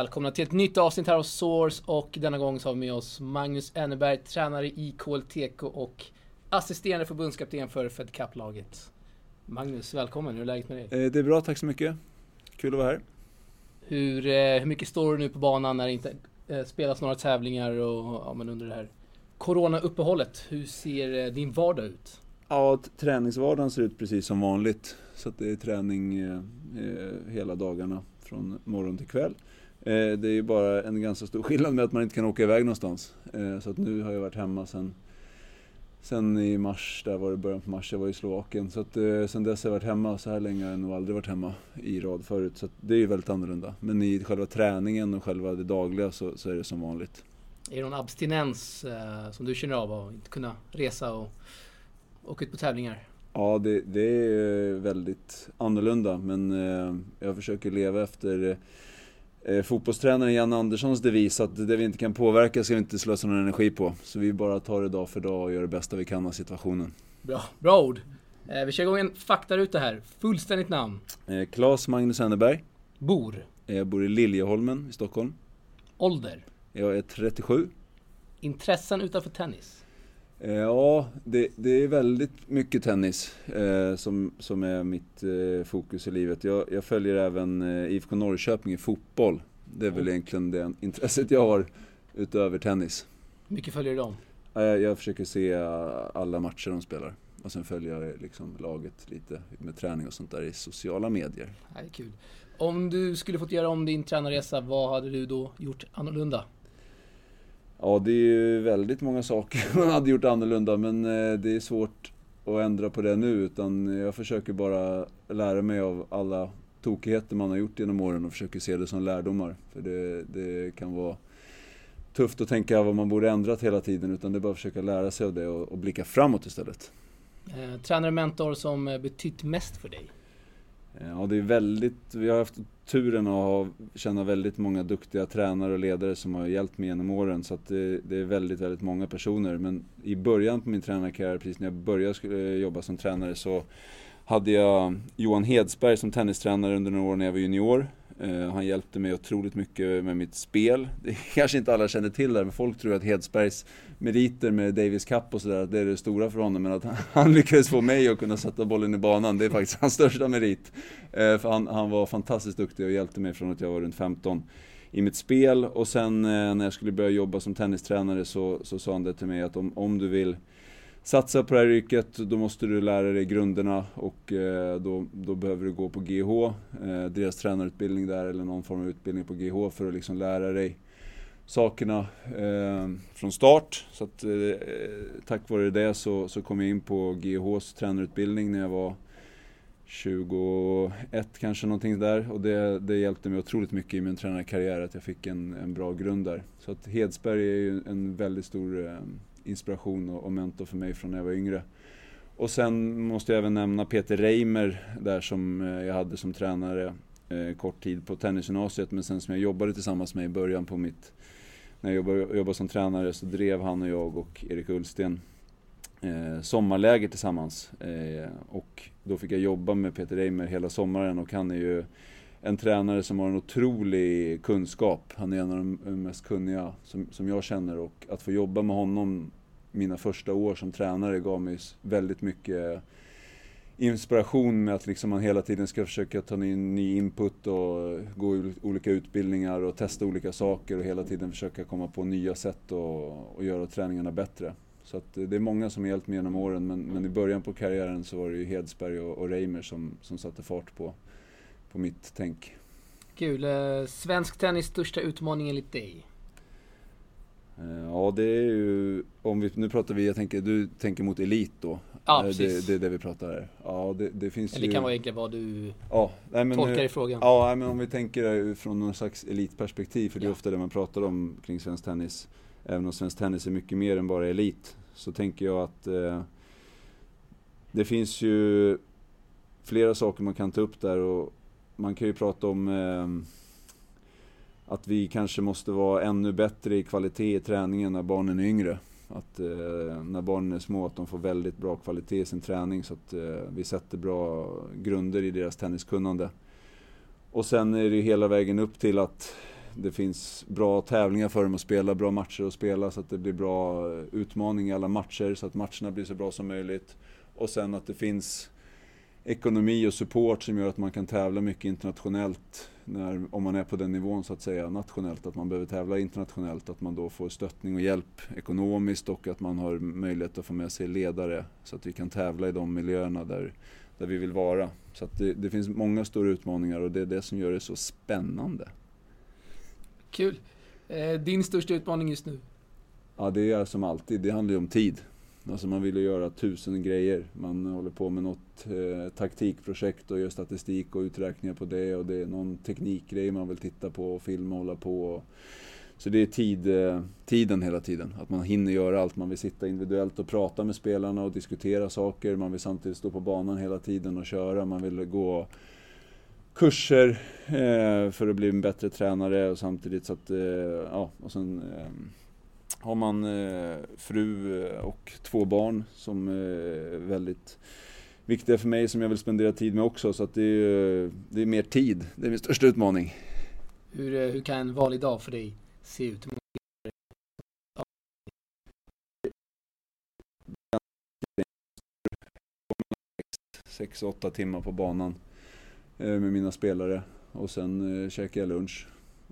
Välkomna till ett nytt avsnitt här hos Source och denna gång så har vi med oss Magnus Enneberg, tränare i KLTK och assisterande förbundskapten för Fed Cup-laget. Magnus, välkommen. Hur är läget med dig? Eh, det är bra, tack så mycket. Kul att vara här. Hur, eh, hur mycket står du nu på banan när det inte eh, spelas några tävlingar och ja, men under det här Corona-uppehållet? Hur ser din vardag ut? Ja, träningsvardagen ser ut precis som vanligt. Så det är träning eh, hela dagarna från morgon till kväll. Eh, det är ju bara en ganska stor skillnad med att man inte kan åka iväg någonstans. Eh, så att nu har jag varit hemma sen, sen i mars, där var det början på mars, jag var i Slovakien. Så att eh, sen dess har jag varit hemma, så här länge har jag nog aldrig varit hemma i rad förut. Så det är ju väldigt annorlunda. Men i själva träningen och själva det dagliga så, så är det som vanligt. Är det någon abstinens eh, som du känner av att inte kunna resa och åka ut på tävlingar? Ja, det, det är väldigt annorlunda men eh, jag försöker leva efter eh, fotbollstränaren Jan Anderssons devis att det vi inte kan påverka ska vi inte slösa någon energi på. Så vi bara tar det dag för dag och gör det bästa vi kan av situationen. Bra, bra ord. Eh, vi kör igång en faktaruta här. Fullständigt namn? Eh, Claes Magnus Enneberg. Bor? Jag bor i Liljeholmen i Stockholm. Ålder? Jag är 37. Intressen utanför tennis? Eh, ja, det, det, är väldigt mycket tennis eh, som, som är mitt eh, fokus i livet. Jag, jag följer även eh, IFK Norrköping i fotboll. Det är väl egentligen det intresset jag har utöver tennis. Hur mycket följer du dem? Jag, jag försöker se alla matcher de spelar. Och sen följer jag liksom laget lite med träning och sånt där i sociala medier. Det är kul. Om du skulle fått göra om din tränarresa, vad hade du då gjort annorlunda? Ja, det är ju väldigt många saker man hade gjort annorlunda men eh, det är svårt att ändra på det nu utan jag försöker bara lära mig av alla tokigheter man har gjort genom åren och försöker se det som lärdomar. För det, det kan vara tufft att tänka vad man borde ändrat hela tiden utan det är bara att försöka lära sig av det och, och blicka framåt istället. Eh, tränare mentor som eh, betytt mest för dig? Eh, ja, det är väldigt, vi har haft turen att ha, känna väldigt många duktiga tränare och ledare som har hjälpt mig genom åren. Så att det, det, är väldigt, väldigt många personer. Men i början på min tränarkarriär, precis när jag började eh, jobba som tränare, så hade jag Johan Hedsberg som tennistränare under några år när jag var junior. Eh, han hjälpte mig otroligt mycket med mitt spel. Det kanske inte alla känner till det, men folk tror att Hedsbergs meriter med Davis Cup och sådär, det är det stora för honom. Men att han lyckades få mig att kunna sätta bollen i banan, det är faktiskt hans största merit. Eh, för han, han var fantastiskt duktig och hjälpte mig från att jag var runt 15 i mitt spel. Och sen eh, när jag skulle börja jobba som tennistränare så, så sa han det till mig att om, om du vill satsa på det här yrket, då måste du lära dig grunderna och eh, då, då behöver du gå på GH, eh, deras tränarutbildning där eller någon form av utbildning på GH för att liksom lära dig sakerna eh, från start. Så att, tack vare det så, så kom jag in på GHs tränarutbildning när jag var 21 kanske någonting där och det, det hjälpte mig otroligt mycket i min tränarkarriär att jag fick en, en bra grund där. Så att Hedsberg är ju en väldigt stor eh, inspiration och, mentor för mig från när jag var yngre. Och sen måste jag även nämna Peter Reimer där som eh, jag hade som tränare eh, kort tid på tennisgymnasiet men sen som jag jobbade tillsammans med i början på mitt när jag jobbade, jobbade som tränare så drev han och jag och Erik Ullsten eh, sommarläger tillsammans. Eh, och då fick jag jobba med Peter Reimer hela sommaren och han är ju en tränare som har en otrolig kunskap. Han är en av de mest kunniga som, som jag känner och att få jobba med honom mina första år som tränare gav mig väldigt mycket inspiration med att liksom man hela tiden ska försöka ta in ny input och gå olika utbildningar och testa olika saker och hela tiden försöka komma på nya sätt och, och göra träningarna bättre. Så att eh, det är många som har hjälpt mig genom åren men, men i början på karriären så var det ju Hedsberg och, och Reimer som, som satte fart på, på mitt tänk. Kul. Eh, svensk tennis största utmaning enligt dig? Eh, ja, det är ju, om vi, nu pratar vi, jag tänker, du tänker mot elit då? Ja, eh, precis. Det, det är det vi pratar här. Ja, det, det finns Eller ju... kan vara egentligen vad du ja, nej, men, tolkar i frågan. Ja, men om vi tänker från någon slags elitperspektiv, för det är Ja. ofta det man pratar om kring svensk tennis. Även om svensk tennis är mycket mer än bara elit, så tänker jag att eh, det finns ju flera saker man kan ta upp där och man kan ju prata om eh, att vi kanske måste vara ännu bättre i kvalitet i träningen när barnen är yngre. Att eh, när barnen är små att de får väldigt bra kvalitet i sin träning så att eh, vi sätter bra grunder i deras tenniskunnande. Och sen är det ju hela vägen upp till att det finns bra tävlingar för dem att spela, bra matcher att spela så att det blir bra eh, utmaning i alla matcher så att matcherna blir så bra som möjligt. Och sen att det finns ekonomi och support som gör att man kan tävla mycket internationellt när, om man är på den nivån så att säga nationellt, att man behöver tävla internationellt, att man då får stöttning och hjälp ekonomiskt och att man har möjlighet att få med sig ledare så att vi kan tävla i de miljöerna där, där vi vill vara. Så det, det finns många stora utmaningar och det är det som gör det så spännande. Kul! Eh, din största utmaning just nu? Ja, det är som alltid, det handlar ju om tid. Alltså man vill ju göra tusen grejer. Man håller på med något eh, taktikprojekt och gör statistik och uträkningar på det och det är någon teknikgrej man vill titta på och filma och hålla på. Och, så det är tid, eh, tiden hela tiden. Att man hinner göra allt. Man vill sitta individuellt och prata med spelarna och diskutera saker. Man vill samtidigt stå på banan hela tiden och köra. Man vill gå kurser eh, för att bli en bättre tränare och samtidigt så att, eh, ja, och sen eh, har man eh, fru och två barn som är väldigt viktiga för mig som jag vill spendera tid med också. Så att det är, det är mer tid. Det är min största utmaning. Hur, eh, hur kan en vanlig dag för dig se ut? Sex, åtta timmar på banan eh, med mina spelare och sen eh, käkar jag lunch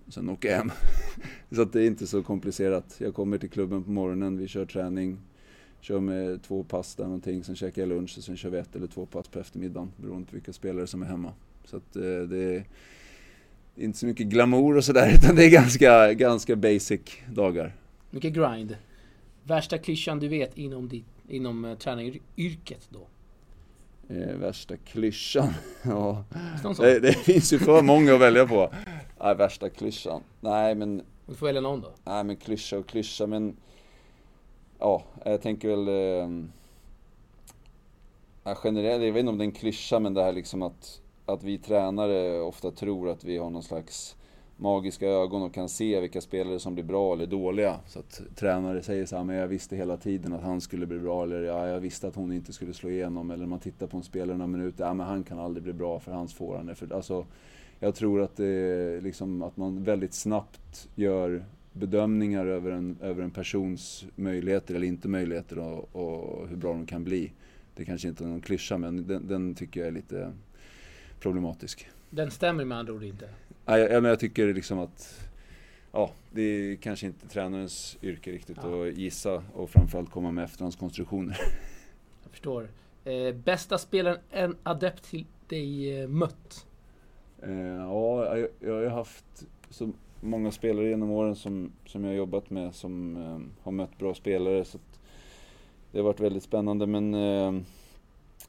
sen åker jag hem. så att det är inte så komplicerat. Jag kommer till klubben på morgonen, vi kör träning, kör med två pass där någonting, sen käkar jag lunch och sen kör vi ett eller två pass på eftermiddagen beroende på vilka spelare som är hemma. Så att eh, det är inte så mycket glamour och sådär utan det är ganska, ganska basic dagar. Mycket grind. Värsta klyschan du vet inom, ditt, inom uh, tränaryrket då? Eh, värsta klyschan? ja. Det, det, finns ju för många att välja på. Nej, värsta klyschan. Nej, men... Du får välja någon då. Nej, men klyscha och klyscha, men... Ja, jag tänker väl... Eh, ja, generellt, jag vet inte om det är en klyscha, men det här liksom att, att vi tränare ofta tror att vi har någon slags magiska ögon och kan se vilka spelare som blir bra eller dåliga. Så att tränare säger så här, men jag visste hela tiden att han skulle bli bra, eller ja, jag visste att hon inte skulle slå igenom. Eller man tittar på en spelare några minuter, ja men han kan aldrig bli bra för hans forehand för... Alltså, jag tror att, det liksom, att man väldigt snabbt gör bedömningar över en, över en persons möjligheter eller inte möjligheter och, och hur bra de kan bli. Det kanske inte är någon klyscha men den, den tycker jag är lite problematisk. Den stämmer med andra ord inte? Nej, jag, jag tycker liksom att ja, det är kanske inte tränarens yrke riktigt ja. att gissa och framförallt komma med efterhandskonstruktioner. Jag förstår. Eh, bästa spelaren en adept till dig eh, mött? Eh, ja, jag, jag har haft så många spelare genom åren som, som jag har jobbat med som eh, har mött bra spelare. Så det har varit väldigt spännande men eh,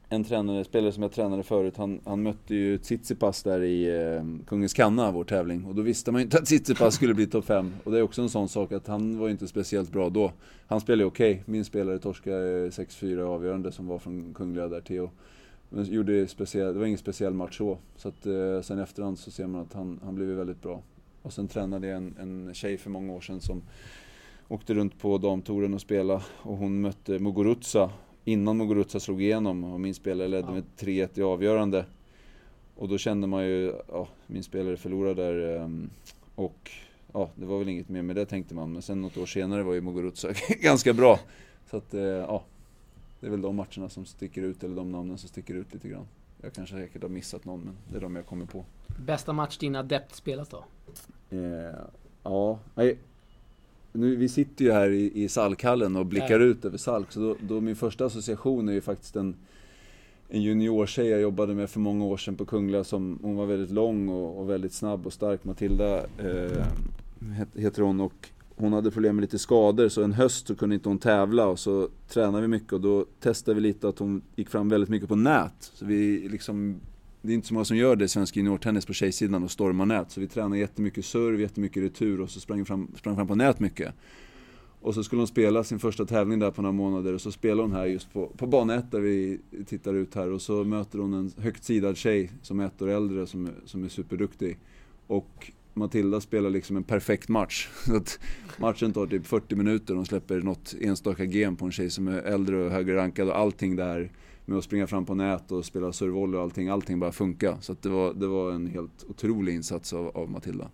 en tränare, spelare som jag tränade förut, han, han mötte ju Tsitsipas där i eh, Kungens Kanna, vår tävling. Och då visste man ju inte att Tsitsipas skulle bli topp 5. Och det är också en sån sak att han var ju inte speciellt bra då. Han spelade okej. Okay. Min spelare torskade 6-4 avgörande som var från Kungliga där, Theo. Men gjorde speciell, det var ingen speciell match så. Så att eh, sen efterhand så ser man att han, han blev väldigt bra. Och sen tränade jag en, en tjej för många år sedan som åkte runt på damtouren och spelade. Och hon mötte Muguruza innan Muguruza slog igenom och min spelare ledde ja. med 3-1 i avgörande. Och då kände man ju, ja, min spelare förlorade där ehm, och ja, det var väl inget mer med det tänkte man. Men sen något år senare var ju Muguruza ganska bra. Så att, eh, ja, det är väl de matcherna som sticker ut, eller de namnen som sticker ut lite grann. Jag kanske säkert har missat någon, men det är de jag kommer på. Bästa match din adept spelat då? Eh, ja, nu, vi sitter ju här i, i Salkhallen och blickar ja. ut över Salk, så då, då, min första association är ju faktiskt en, en juniortjej jag jobbade med för många år sedan på Kungliga som, hon var väldigt lång och, och väldigt snabb och stark, Matilda eh, heter hon och hon hade problem med lite skador så en höst så kunde inte hon tävla och så tränade vi mycket och då testade vi lite att hon gick fram väldigt mycket på nät. Så vi liksom, det är inte så många som gör det i svensk juniortennis på tjejsidan och stormar nät. Så vi tränade jättemycket serve, jättemycket retur och så sprang fram, sprang fram på nät mycket. Och så skulle hon spela sin första tävling där på några månader och så spelar hon här just på, på bana 1 där vi tittar ut här och så möter hon en högt sidad tjej som är ett år äldre som, som är superduktig. Och Matilda spelar liksom en perfekt match. Så att matchen tar typ 40 minuter och hon släpper något enstaka game på en tjej som är äldre och högre rankad och allting där med att springa fram på nät och spela servolley och allting, allting bara funkar. Så det, var, det var en helt otrolig insats av, av Matilda.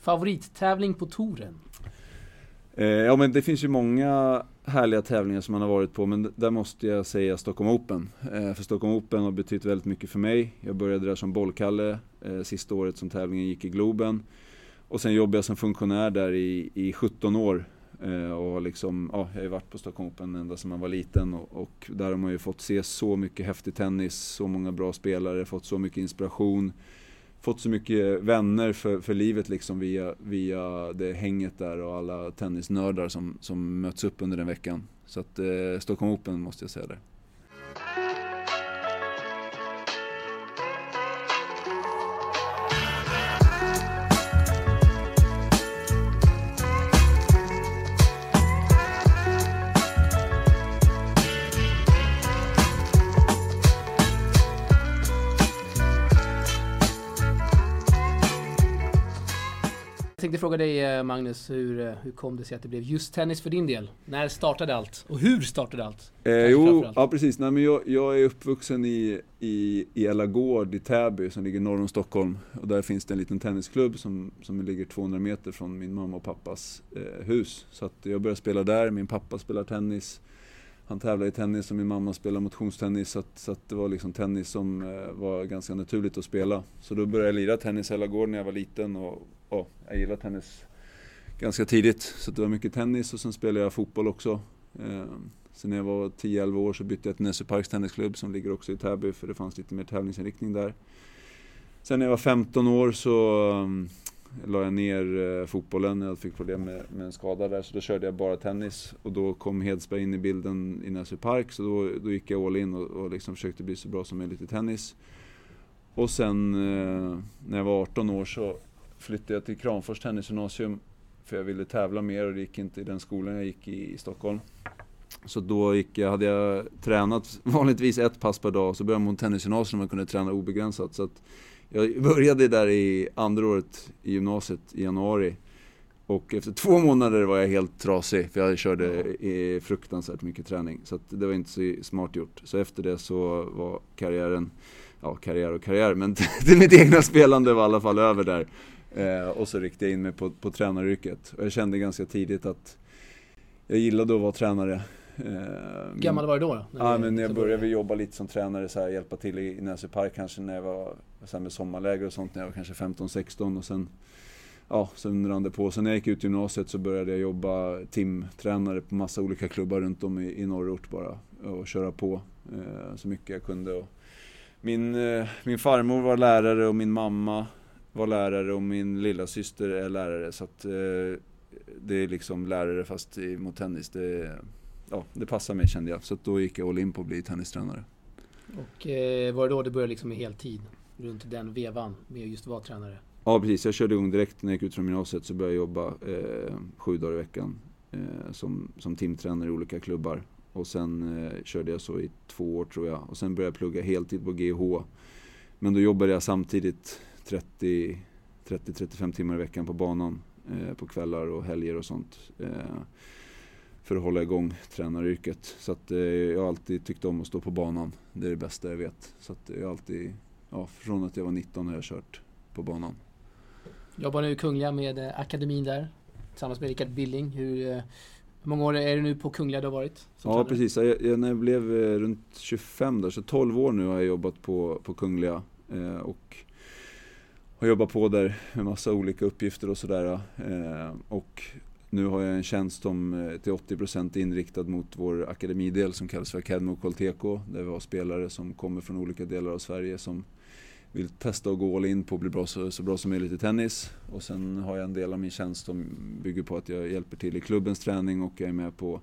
Favorittävling på touren? Eh, ja men det finns ju många härliga tävlingar som man har varit på men där måste jag säga Stockholm Open. Eh, för Stockholm Open har betytt väldigt mycket för mig. Jag började där som bollkalle eh, sista året som tävlingen gick i Globen. Och sen jobbade jag som funktionär där i, i 17 år. Eh, och liksom, ja, jag har ju varit på Stockholm Open ända sedan man var liten och, och där har man ju fått se så mycket häftig tennis, så många bra spelare, fått så mycket inspiration fått så mycket vänner för, för livet liksom via, via det hänget där och alla tennisnördar som, som möts upp under den veckan. Så att eh, Stockholm Open måste jag säga där. Fråga dig eh, Magnus, hur, eh, hur kom det sig att det blev just tennis för din del? När startade allt? Och hur startade allt? Eh, jo, ja precis. Nej, men jag, jag är uppvuxen i, i, i Ella Gård i Täby som ligger norr om Stockholm. Och där finns det en liten tennisklubb som, som ligger 200 meter från min mamma och pappas eh, hus. Så att jag började spela där, min pappa spelar tennis. Han tävlar i tennis och min mamma spelar motionstennis så, att, så att det var liksom tennis som eh, var ganska naturligt att spela. Så då började jag lira tennis i Ella Gård när jag var liten och ja, jag gillar tennis ganska tidigt. Så det var mycket tennis och sen spelade jag fotboll också. Eh, sen när jag var 10-11 år så bytte jag till Nässjö Parks Tennisklubb som ligger också i Täby för det fanns lite mer tävlingsinriktning där. Sen när jag var 15 år så um, la jag ner uh, fotbollen, jag fick problem med, med, en skada där så då körde jag bara tennis och då kom Hedsberg in i bilden i Nässjö Park så då, då gick jag all in och, och liksom försökte bli så bra som möjligt i tennis. Och sen eh, när jag var 18 år så flyttade jag till Kramfors Tennisgymnasium för jag ville tävla mer och det gick inte i den skolan jag gick i, i Stockholm. Så då gick jag, hade jag tränat vanligtvis ett pass per dag, så började man tennisgymnasium och man kunde träna obegränsat. Så att jag började där i andra året i gymnasiet i januari. Och efter två månader var jag helt trasig för jag körde fruktansvärt mycket träning. Så det var inte så smart gjort. Så efter det så var karriären, ja karriär och karriär, men det mitt egna spelande var i alla fall över där. Eh, och så riktade jag in mig på, på tränaryrket. Och jag kände ganska tidigt att jag gillade att vara tränare. Eh, gammal var du då? då ja, men jag började jobba lite som tränare, så här, hjälpa till i, i Näsö Park kanske när jag var så här, med sommarläger och sånt när jag var kanske 15-16 och sen Ja, sen rann det på. Sen när jag gick ut gymnasiet så började jag jobba timtränare på massa olika klubbar runt om i, i norrort bara. Och köra på eh, så mycket jag kunde. Och min, eh, min farmor var lärare och min mamma var lärare och min lilla syster är lärare. Så att eh, det är liksom lärare fast mot tennis. Det, ja, det passar mig kände jag. Så då gick jag all in på att bli tennistränare. Och eh, var det då det började liksom med heltid? Runt den vevan med just vara tränare? Ja precis, jag körde igång direkt när jag gick ut från gymnasiet så började jag jobba eh, sju dagar i veckan eh, som, som timtränare i olika klubbar. Och sen eh, körde jag så i två år tror jag. Och sen började jag plugga heltid på GH. Men då jobbade jag samtidigt 30-35 timmar i veckan på banan eh, på kvällar och helger och sånt. Eh, för att hålla igång tränaryrket. Så att, eh, jag har alltid tyckt om att stå på banan. Det är det bästa jag vet. Så att jag har alltid, ja, från att jag var 19 har jag kört på banan. Jobbar nu i Kungliga med eh, akademin där tillsammans med Rickard Billing. Hur, eh, hur många år är det nu på Kungliga du har varit? Ja tränare? precis, jag, jag, när jag blev eh, runt 25 där, så 12 år nu har jag jobbat på, på Kungliga. Eh, och har jobbat på där med massa olika uppgifter och sådär. Eh, och nu har jag en tjänst som eh, till 80% är inriktad mot vår akademidel som kallas för Academy Colteco. Där vi har spelare som kommer från olika delar av Sverige som vill testa att gå all in på att bli bra, så, så, bra som möjligt i tennis. Och sen har jag en del av min tjänst som bygger på att jag hjälper till i klubbens träning och jag är med på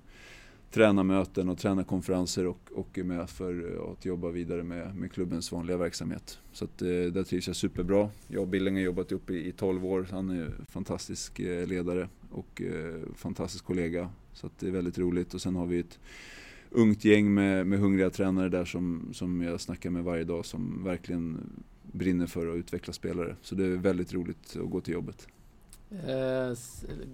tränarmöten och tränarkonferenser och, och är med för eh, att jobba vidare med, med klubbens vanliga verksamhet. Så att, eh, där trivs jag superbra. Jag och Billing har jobbat ihop i, i 12 år. Han är en fantastisk eh, ledare och eh, fantastisk kollega. Så att det är väldigt roligt. Och sen har vi ett ungt gäng med, med hungriga tränare där som, som jag snackar med varje dag som verkligen brinner för att utveckla spelare. Så det är väldigt roligt att gå till jobbet. Eh,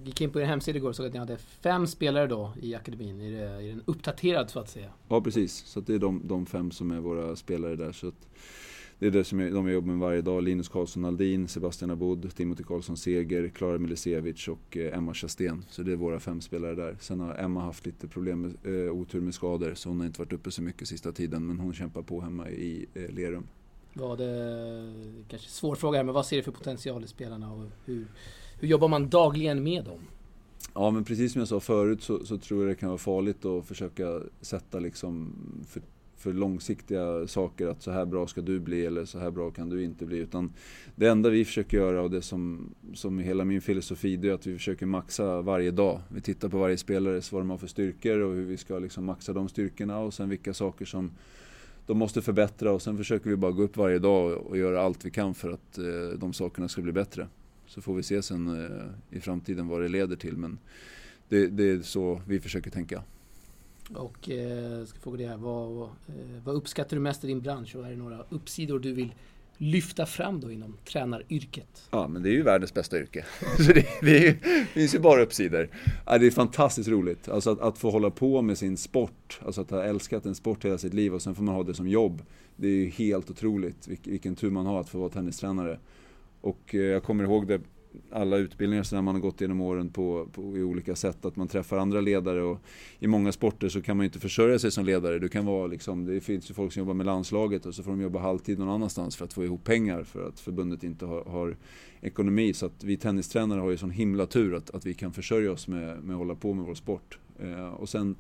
gick in på er hemsida igår och såg att ni hade fem spelare då i akademin. Är, det, är den uppdaterad så att säga? Ja precis, så det är de, de, fem som är våra spelare där. Så det är det som jag, de jag jobbar med varje dag. Linus Karlsson Aldin, Sebastian Abod, Timothy Karlsson Seger, Klara Milisevic och eh, Emma Chastén. Så det är våra fem spelare där. Sen har Emma haft lite problem med, eh, otur med skador så hon har inte varit uppe så mycket sista tiden men hon kämpar på hemma i eh, Lerum. Vad, det kanske svår fråga här, men vad ser du för potential i spelarna och hur, hur jobbar man dagligen med dem? Ja men precis som jag sa förut så, så, tror jag det kan vara farligt att försöka sätta liksom för, för, långsiktiga saker att så här bra ska du bli eller så här bra kan du inte bli. Utan det enda vi försöker göra och det som, som är hela min filosofi det är att vi försöker maxa varje dag. Vi tittar på varje spelare, vad de har för styrkor och hur vi ska liksom maxa de styrkorna och sen vilka saker som de måste förbättra och sen försöker vi bara gå upp varje dag och göra allt vi kan för att eh, de sakerna ska bli bättre. Så får vi se sen eh, i framtiden vad det leder till. Men det, det, är så vi försöker tänka. Och eh, ska fråga dig här, vad, eh, vad uppskattar du mest i din bransch och är det några uppsidor du vill lyfta fram då inom tränaryrket? Ja, men det är ju världens bästa yrke. Så det, det, är, det finns ju bara uppsidor. Ja, det är fantastiskt roligt. Alltså att, att, få hålla på med sin sport, alltså att ha älskat en sport hela sitt liv och sen får man ha det som jobb. Det är ju helt otroligt vilken, tur man har att få vara tennistränare. Och eh, jag kommer ihåg det alla utbildningar som man har gått genom åren på, på, i olika sätt. Att man träffar andra ledare och i många sporter så kan man inte försörja sig som ledare. Du kan vara liksom, det finns ju folk som jobbar med landslaget och så får de jobba halvtid någon annanstans för att få ihop pengar för att förbundet inte har, har ekonomi. Så att vi tennistränare har ju sån himla tur att, att vi kan försörja oss med, med att hålla på med vår sport. Eh, och sen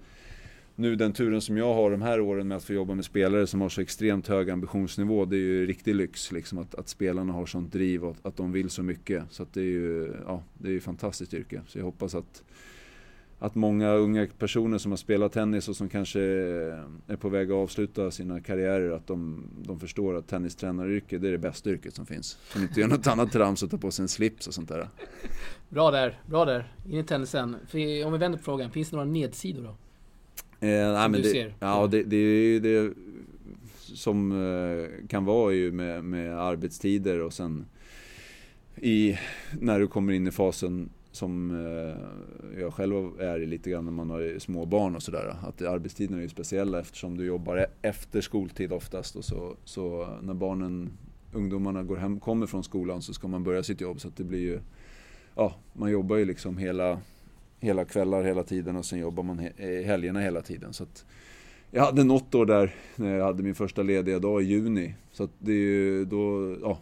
nu den turen som jag har de här åren med att få jobba med spelare som har så extremt hög ambitionsnivå. Det är ju riktig lyx liksom att, att spelarna har sånt driv och att, att de vill så mycket. Så att det är ju ja, det är ju fantastiskt yrke. Så jag hoppas att, att många unga personer som har spelat tennis och som kanske är på väg att avsluta sina karriärer att de, de förstår att tennistränaryrket det är det bästa yrket som finns. Som inte gör något annat trams och tar på sig en slips och sånt där. Bra där, bra där. In i tennisen. För om vi vänder på frågan, finns det några nedsidor då? Eh, nej, men det, ser. Ja, det, det är ju det som eh, kan vara ju med, med arbetstider och sen i, när du kommer in i fasen som eh, jag själv är i lite grann när man har små barn och sådär. Att arbetstiderna är ju speciella eftersom du jobbar e-, efter skoltid oftast och så, så när barnen, ungdomarna går hem, kommer från skolan så ska man börja sitt jobb så att det blir ju, ja, man jobbar ju liksom hela hela kvällar hela tiden och sen jobbar man he eh, helgerna hela tiden. Så att jag hade något år där när jag hade min första lediga dag i juni. Så att det är ju då, ja,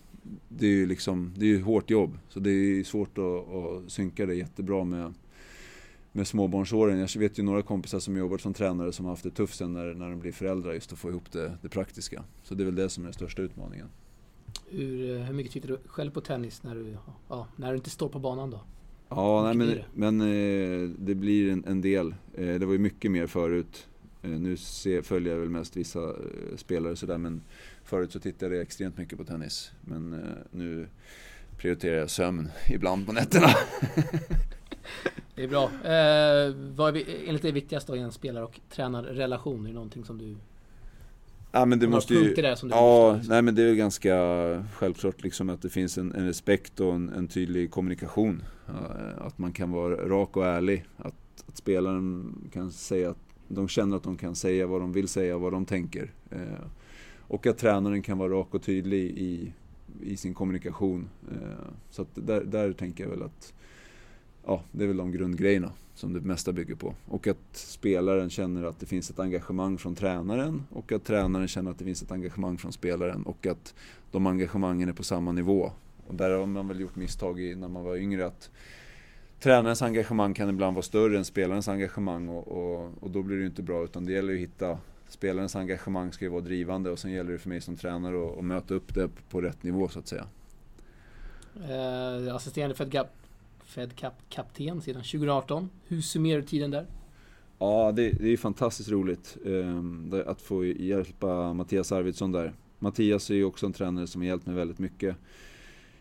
det är ju liksom, det är ju hårt jobb. Så det är svårt att, att synka det jättebra med, med småbarnsåren. Jag vet ju några kompisar som jobbat som tränare som har haft det tufft sen när, när de blir föräldrar just att få ihop det, det praktiska. Så det är väl det som är den största utmaningen. Hur, eh, hur mycket tittar du själv på tennis när du, ja, när du inte står på banan då? Ja, nej, men, men eh, det blir en, en del. Eh, det var ju mycket mer förut. Eh, nu ser, följer jag väl mest vissa spelare sådär men förut så tittade jag extremt mycket på tennis. Men nu prioriterar jag sömn ibland på nätterna. det är bra. Vad är enligt dig viktigast då i en spelare och tränarrelation? Är det någonting som du Ja men det måste ju... Där som du ja, nej men det är ju ganska självklart liksom att det finns en, en respekt och en, en, tydlig kommunikation. Att man kan vara rak och ärlig. Att, att spelaren kan säga att de känner att de kan säga vad de vill säga, vad de tänker. Eh, och att tränaren kan vara rak och tydlig i, i sin kommunikation. Eh, så där, där tänker jag väl att ja, det är väl de grundgrejerna som det mesta bygger på. Och att spelaren känner att det finns ett engagemang från tränaren och att tränaren känner att det finns ett engagemang från spelaren och att de engagemangen är på samma nivå. Och där har man väl gjort misstag i när man var yngre att tränarens engagemang kan ibland vara större än spelarens engagemang och, och, och då blir det ju inte bra utan det gäller ju att hitta Spelarens engagemang ska ju vara drivande och sen gäller det för mig som tränare att, att möta upp det på rätt nivå så att säga. Eh, assisterande för ett gap Fed Cup-kapten sedan 2018. Hur summerar du tiden där? Ja, det, det är fantastiskt roligt eh, att få hjälpa Mattias Arvidsson där. Mattias är ju också en tränare som har hjälpt mig väldigt mycket.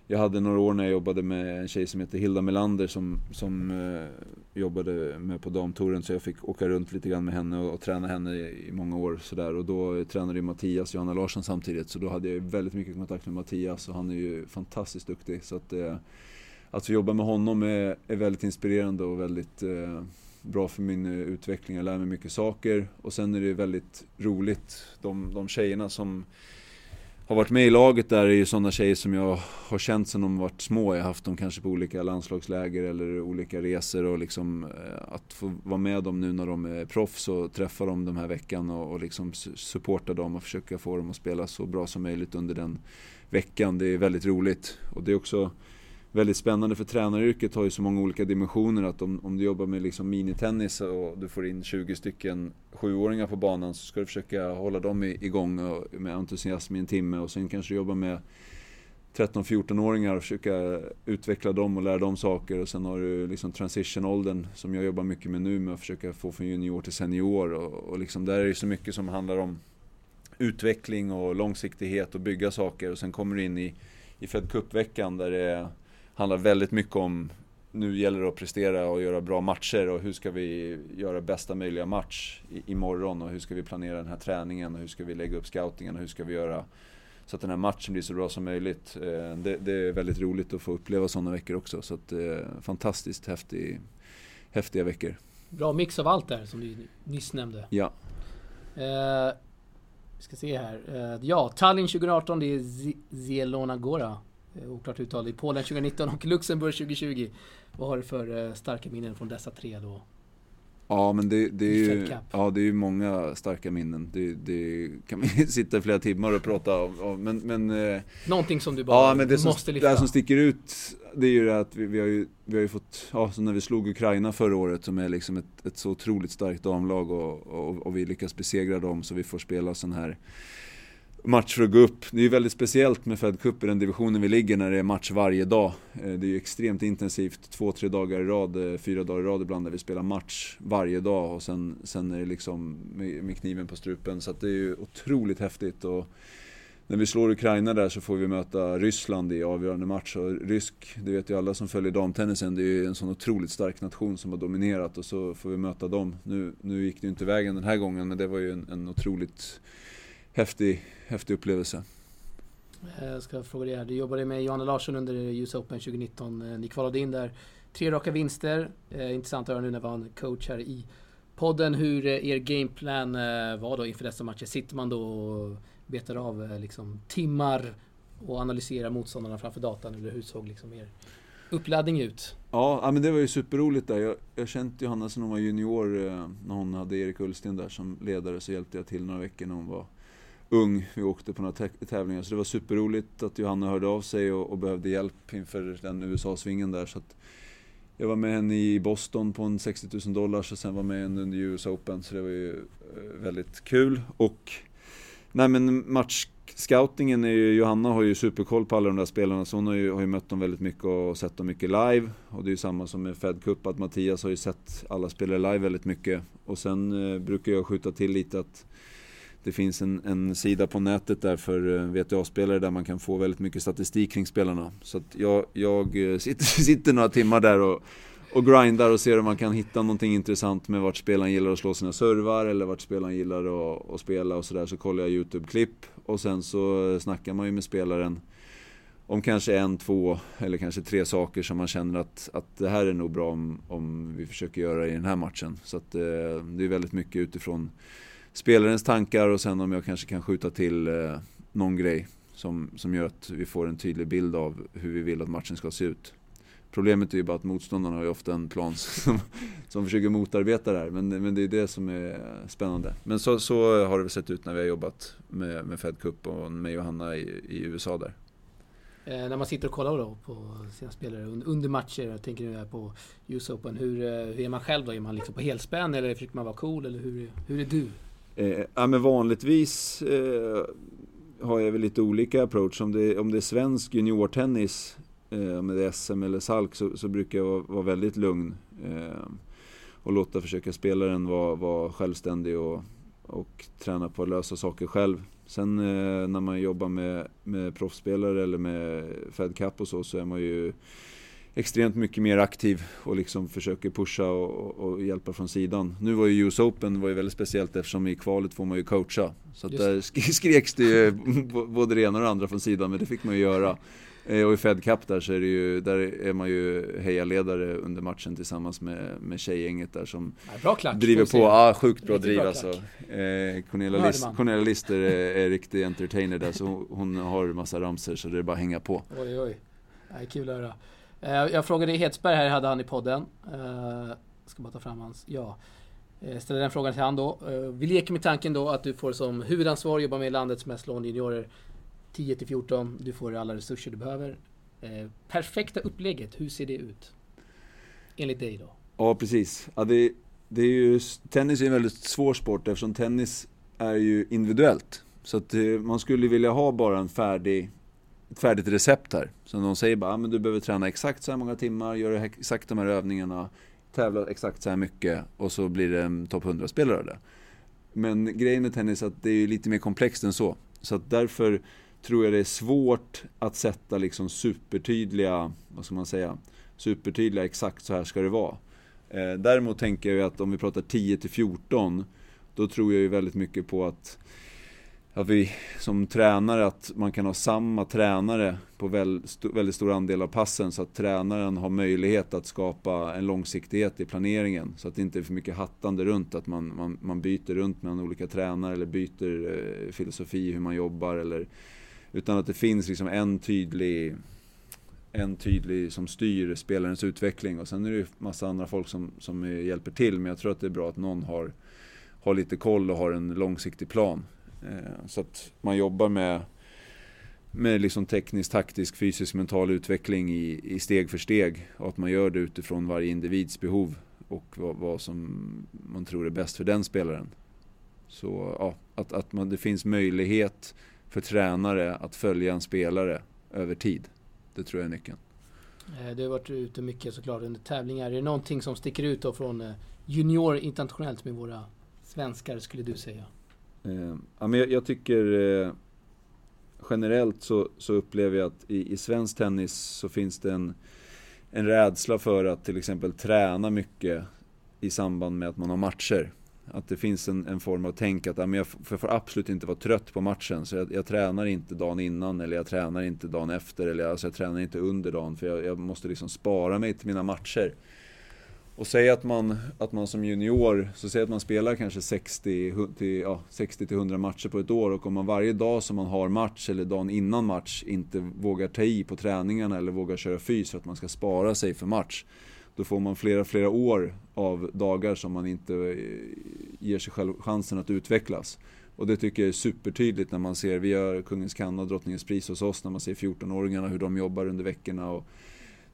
Jag hade några år när jag jobbade med en tjej som heter Hilda Melander som, som eh, jobbade med på damtouren så jag fick åka runt lite grann med henne och, och träna henne i, i många år sådär och då tränade ju Mattias och Johanna Larsson samtidigt så då hade jag väldigt mycket kontakt med Mattias och han är ju fantastiskt duktig så att eh, att få jobba med honom är, är väldigt inspirerande och väldigt eh, bra för min eh, utveckling. Jag lär mig mycket saker och sen är det väldigt roligt, de, de tjejerna som har varit med i laget där är ju sådana tjejer som jag har känt sedan de varit små. Jag har haft dem kanske på olika landslagsläger eller olika resor och liksom eh, att få vara med dem nu när de är proffs och träffa dem den här veckan och, och liksom supporta dem och försöka få dem att spela så bra som möjligt under den veckan. Det är väldigt roligt och det är också väldigt spännande för tränaryrket har ju så många olika dimensioner att om, om du jobbar med liksom minitennis och du får in 20 stycken sjuåringar på banan så ska du försöka hålla dem igång med entusiasm i en timme. Och sen kanske du jobbar med 13-14-åringar och försöka utveckla dem och lära dem saker. Och sen har du liksom transition-åldern som jag jobbar mycket med nu med att försöka få från junior till senior. Och, och liksom där är det så mycket som handlar om utveckling och långsiktighet och bygga saker. Och sen kommer du in i, i Fed Cup-veckan där det är handlar väldigt mycket om nu gäller det att prestera och göra bra matcher och hur ska vi göra bästa möjliga match imorgon och hur ska vi planera den här träningen och hur ska vi lägga upp scoutingen och hur ska vi göra så att den här matchen blir så bra som möjligt. Eh, det, det är väldigt roligt att få uppleva sådana veckor också så att det eh, är fantastiskt häftig, häftiga veckor. Bra mix av allt där som du nyss nämnde. Ja. Eh, vi ska se här. Eh, ja, Tallinn 2018 det är Zielona Gora. Eh, oklart uttal i Polen 2019 och Luxemburg 2020. Vad har du för eh, starka minnen från dessa tre då? Ja men det, det är ju ja, det är många starka minnen. Det, det kan man sitta i flera timmar och prata om. Men, men, eh, Någonting som du bara ja, men det måste som, lyfta? Det som sticker ut det är ju det att vi, vi, har, ju, vi har ju fått, ja som när vi slog Ukraina förra året som är liksom ett, ett så otroligt starkt damlag och, och, och vi lyckas besegra dem så vi får spela sån här match för att gå upp. Det är ju väldigt speciellt med Fed Cup i den divisionen vi ligger när det är match varje dag. Eh, det är ju extremt intensivt, två, tre dagar i rad, eh, fyra dagar i rad ibland där vi spelar match varje dag och sen, sen är det liksom med, med kniven på strupen. Så det är ju otroligt häftigt. Och när vi slår Ukraina där så får vi möta Ryssland i avgörande match. Och rysk, det vet ju alla som följer damtennisen, det är ju en sån otroligt stark nation som har dominerat och så får vi möta dem. Nu, nu gick det ju inte vägen den här gången men det var ju en, en otroligt häftig, häftig upplevelse. Eh, jag ska fråga dig här. Du jobbade med Johanna Larsson under US Open 2019. Eh, ni kvalade in där. Tre raka vinster. Eh, intressant att höra nu när vi har en coach här i podden hur er gameplan var då inför dessa matcher. Sitter man då och betar av liksom timmar och analyserar motståndarna framför datan eller hur såg liksom er uppladdning ut? Ja, men det var ju superroligt där. Jag, jag kände Johanna sedan hon var junior, när hon hade Erik Ullsten där som ledare, så hjälpte jag till några veckor när hon var ung. Vi åkte på några tävlingar så det var superroligt att Johanna hörde av sig och, och behövde hjälp inför den USA-svingen där. Så jag var med henne i Boston på en 60 000 dollars och sen var med henne under US Open så det var ju eh, väldigt kul. Och nej men matchscoutingen är ju, Johanna har ju superkoll på alla de där spelarna så hon har ju, har ju mött dem väldigt mycket och sett dem mycket live. Och det är ju samma som med Fed Cup att Mattias har ju sett alla spelare live väldigt mycket. Och sen eh, brukar jag skjuta till lite att det finns en, en sida på nätet där för eh, VTA-spelare där man kan få väldigt mycket statistik kring spelarna. Så att jag, jag eh, sitter, sitter några timmar där och, och grindar och ser om man kan hitta någonting intressant med vart spelaren gillar att slå sina servar eller vart spelaren gillar att, att spela och sådär. Så kollar jag YouTube-klipp och sen så snackar man ju med spelaren om kanske en, två eller kanske tre saker som man känner att, att det här är nog bra om, om vi försöker göra i den här matchen. Så att eh, det är väldigt mycket utifrån spelarens tankar och sen om jag kanske kan skjuta till eh, någon grej som, som gör att vi får en tydlig bild av hur vi vill att matchen ska se ut. Problemet är ju bara att motståndarna har ju ofta en plan som, som försöker motarbeta det här. Men, men det är det som är spännande. Men så, så har det sett ut när vi har jobbat med, med Fed Cup och med Johanna i, i USA där. Eh, när man sitter och kollar då på sina spelare under matcher, jag tänker nu på US Open, hur, eh, hur är man själv då? Är man liksom på helspänn eller försöker man vara cool? Eller hur, hur är du? Eh, ja, men vanligtvis eh, har jag väl lite olika approach. Om det, om det är svensk juniortennis, eh, om det är SM eller SALK, så, så brukar jag vara, vara väldigt lugn. Eh, och låta försöka spelaren vara, vara självständig och, och träna på att lösa saker själv. Sen eh, när man jobbar med, med proffsspelare eller med Fed Cup och så, så är man ju extremt mycket mer aktiv och liksom försöker pusha och, och, hjälpa från sidan. Nu var ju US Open var ju väldigt speciellt eftersom i kvalet får man ju coacha. Så att där skreks det ju både det ena och det andra från sidan men det fick man ju göra. Eh, och i Fed Cup där så är det ju, där är man ju hejaledare under matchen tillsammans med, med tjejgänget där som ja, klack, driver på. Ja, ah, sjukt bra driv alltså. Eh, Cornelia, List, Cornelia Lister är, är riktig entertainer där så hon har massa ramser så det är bara att hänga på. Oj, oj. Är kul att höra. Eh, jag frågade Hedsberg här, hade han i podden. Jag ska bara ta fram hans, ja. Jag ställer den frågan till han då. Vi leker med tanken då att du får som huvudansvar jobba med landets mest lovande juniorer 10 till 14. Du får alla resurser du behöver. Perfekta upplägget, hur ser det ut? Enligt dig då? Ja, precis. Ja, det, det är ju, tennis är en väldigt svår sport eftersom tennis är ju individuellt. Så att man skulle vilja ha bara en färdig färdigt recept här. Så de säger bara, ah, men du behöver träna exakt så här många timmar, göra exakt de här övningarna, tävla exakt så här mycket och så blir det en topp 100-spelare av det. Men grejen med tennis är att det är lite mer komplext än så. Så att därför tror jag det är svårt att sätta liksom supertydliga, vad ska man säga, supertydliga exakt så här ska det vara. Eh, däremot tänker jag ju att om vi pratar 10 till 14, då tror jag ju väldigt mycket på att att vi som tränare, att man kan ha samma tränare på väldigt stor andel av passen så att tränaren har möjlighet att skapa en långsiktighet i planeringen. Så att det inte är för mycket hattande runt, att man, man, man byter runt mellan olika tränare eller byter eh, filosofi hur man jobbar. Eller, utan att det finns liksom en tydlig, en tydlig som styr spelarens utveckling. Och sen är det ju massa andra folk som, som hjälper till, men jag tror att det är bra att någon har, har lite koll och har en långsiktig plan. Eh, så att man jobbar med, med liksom teknisk, taktisk, fysisk, mental utveckling i, i steg för steg. Och att man gör det utifrån varje individs behov och vad, vad som man tror är bäst för den spelaren. Så ja, att, att man, det finns möjlighet för tränare att följa en spelare över tid. Det tror jag är nyckeln. Eh, du har varit ute mycket såklart under tävlingar. Är det någonting som sticker ut då från eh, junior internationellt med våra svenskar skulle du säga? Eh, ja, men jag, jag tycker eh, generellt så, så, upplever jag att i, i svensk tennis så finns det en, en rädsla för att till exempel träna mycket i samband med att man har matcher. Att det finns en, en form av tänk att ja, men jag, jag får absolut inte vara trött på matchen. Så jag, jag, tränar inte dagen innan eller jag tränar inte dagen efter. Eller alltså jag tränar inte under dagen för jag, jag måste liksom spara mig till mina matcher. Och säg att man, att man som junior, så säg att man spelar kanske 60 till, ja, 60 till 100 matcher på ett år och om man varje dag som man har match eller dagen innan match inte vågar ta i på träningarna eller vågar köra fys för att man ska spara sig för match. Då får man flera, flera år av dagar som man inte eh, ger sig själv chansen att utvecklas. Och det tycker jag är supertydligt när man ser, vi har Kungens Kanna och Drottningens pris hos oss, när man ser 14-åringarna hur de jobbar under veckorna. Och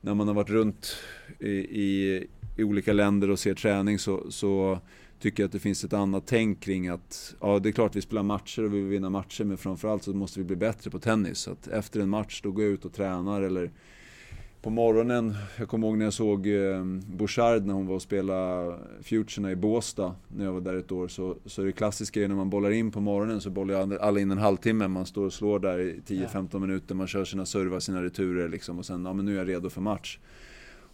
när man har varit runt i, i i olika länder och ser träning så, så tycker jag att det finns ett annat tänk kring att ja, det är klart vi spelar matcher och vi vill vinna matcher men framförallt så måste vi bli bättre på tennis. Så att efter en match då går jag ut och tränar eller på morgonen, jag kommer ihåg när jag såg eh, Bouchard när hon var och spelade Futurerna i Båstad när jag var där ett år. Så, så är det klassiska när man bollar in på morgonen så bollar alla in en halvtimme. Man står och slår där i 10-15 minuter, man kör sina servar, sina returer liksom och sen, ja men nu är jag redo för match.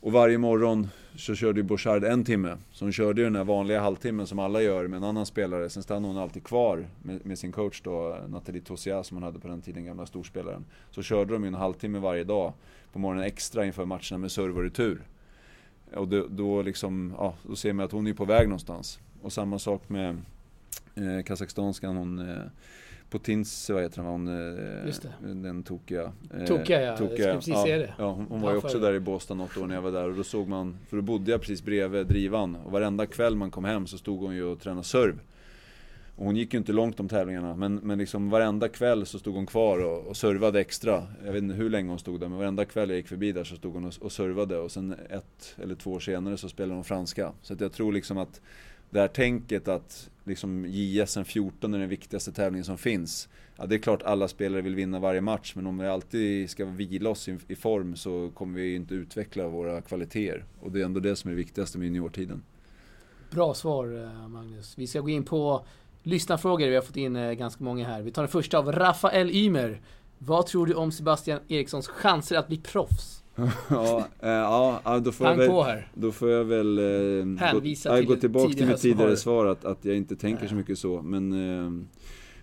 Och varje morgon så körde ju Bouchard en timme. Så hon körde ju den här vanliga halvtimmen som alla gör med en annan spelare. Sen stannade hon alltid kvar med, med sin coach då, Nathalie Tosia som hon hade på den tiden, gamla storspelaren. Så körde de ju en halvtimme varje dag på morgonen extra inför matcherna med serve och retur. Och då, då, liksom, ja, då ser man att hon är på väg någonstans. Och samma sak med eh, Kazakstanskan, hon eh, Potins, vad heter hon, eh, den tokiga. Eh, tokiga ja, tokiga. jag ska precis ja, säga det. Ja, hon, hon var ju också där i Båstad något år när jag var där och då såg man, för då bodde jag precis bredvid drivan och varenda kväll man kom hem så stod hon ju och tränade serv. Och hon gick ju inte långt om tävlingarna men, men liksom varenda kväll så stod hon kvar och, och servade extra. Jag vet inte hur länge hon stod där men varenda kväll jag gick förbi där så stod hon och, och servade och sen ett eller två år senare så spelade hon franska. Så att jag tror liksom att det här tänket att liksom JSM 14 är den viktigaste tävlingen som finns. Ja, det är klart alla spelare vill vinna varje match, men om vi alltid ska vila oss i, i form så kommer vi inte utveckla våra kvaliteter. Och det är ändå det som är det viktigaste med juniortiden. Bra svar eh, Magnus. Vi ska gå in på lyssnarfrågor. Vi har fått in eh, ganska många här. Vi tar den första av Rafael Ymer. Vad tror du om Sebastian Erikssons chanser att bli proffs? Ja, eh, ja, då får Pang jag väl, här. då får jag väl eh, Hänvisa gå, till gå tillbaka till mitt tidigare svar. att, att jag inte tänker så Ja. mycket så. Men eh,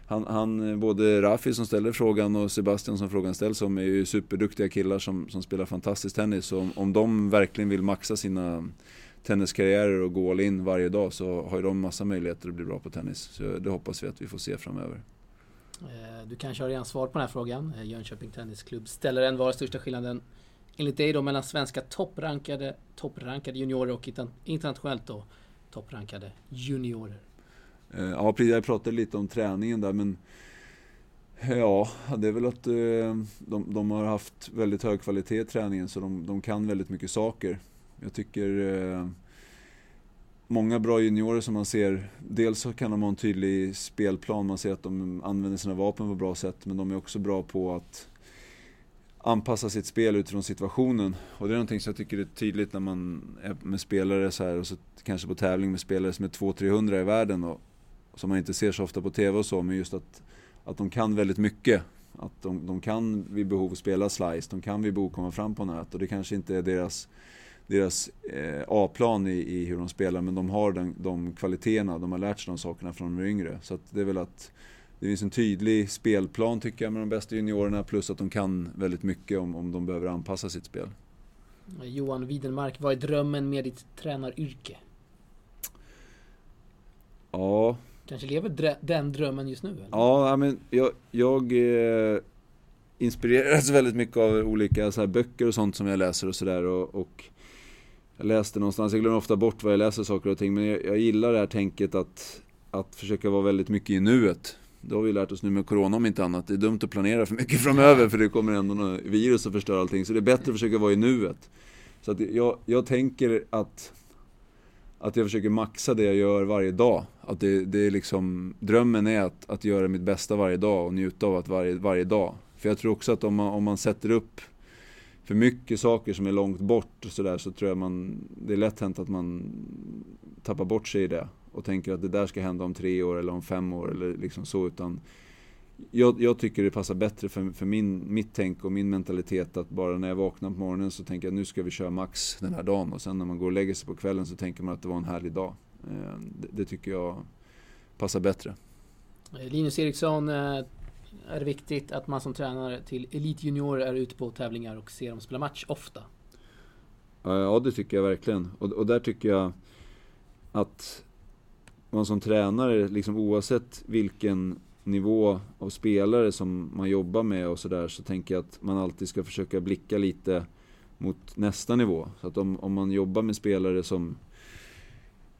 han, han, både Rafi som ställer frågan och Sebastian som frågan ställs om är ju superduktiga killar som, som spelar fantastisk tennis. Så om, om de verkligen vill maxa sina tenniskarriärer och gå all in varje dag så har ju de massa möjligheter att bli bra på tennis. Så det hoppas vi att vi får se framöver. Eh, Du kanske har redan svar på den här frågan. Eh, Jönköping Tennisklubb ställer en. Vad är största skillnaden enligt dig då mellan svenska topprankade, topprankade juniorer och internationellt då topprankade juniorer? Eh, ja, precis. Jag pratade lite om träningen där men Ja, det är väl att eh, de, de har haft väldigt hög kvalitet i träningen så de, de kan väldigt mycket saker. Jag tycker eh, många bra juniorer som man ser, dels så kan de ha en tydlig spelplan, man ser att de använder sina vapen på ett bra sätt men de är också bra på att anpassa sitt spel utifrån situationen. Och det är någonting som jag tycker är tydligt när man är med spelare så här och så kanske på tävling med spelare som är 200-300 i världen och som man inte ser så ofta på TV och så, men just att, att de kan väldigt mycket. Att de, de kan vid behov spela slice, de kan vid behov komma fram på nät och det kanske inte är deras, deras eh, A-plan i, i hur de spelar men de har den, de kvaliteterna, de har lärt sig de sakerna från de yngre. Så att det är väl att det finns en tydlig spelplan tycker jag med de bästa juniorerna plus att de kan väldigt mycket om, om de behöver anpassa sitt spel. Johan Widenmark, vad är drömmen med ditt tränaryrke? Ja, Kanske lever drö- den drömmen just nu? Eller? Ja, ja, men jag, jag eh, inspireras väldigt mycket av olika så här, böcker och sånt som jag läser och sådär. Och, och jag läste någonstans, jag glömmer ofta bort vad jag läser saker och ting, men jag, jag gillar det här tänket att, att försöka vara väldigt mycket i nuet. Det har vi lärt oss nu med Corona om inte annat. Det är dumt att planera för mycket framöver för det kommer ändå något virus och förstör allting. Så det är bättre att försöka vara i nuet. Så att jag, jag tänker att att jag försöker maxa det jag gör varje dag. Att det, det är liksom, drömmen är att, att göra mitt bästa varje dag och njuta av att varje, varje dag. För jag tror också att om man, om man sätter upp för mycket saker som är långt bort och sådär så tror jag man, det är lätt hänt att man tappar bort sig i det. Och tänker att det där ska hända om tre år eller om fem år eller liksom så. Utan jag, jag tycker det passar bättre för, för min, mitt tänk och min mentalitet att bara när jag vaknar på morgonen så tänker jag nu ska vi köra max den här dagen. Och sen när man går och lägger sig på kvällen så tänker man att det var en härlig dag. Eh, Det, det tycker jag passar bättre. Eh, Linus Eriksson, eh, är det viktigt att man som tränare till elitjuniorer är ute på tävlingar och ser dem spela match ofta? Ja, Ja, det tycker jag verkligen. Och, och där tycker jag att man som tränare, liksom oavsett vilken nivå av spelare som man jobbar med och sådär, så tänker jag att man alltid ska försöka blicka lite mot nästa nivå. Så att om, om man jobbar med spelare som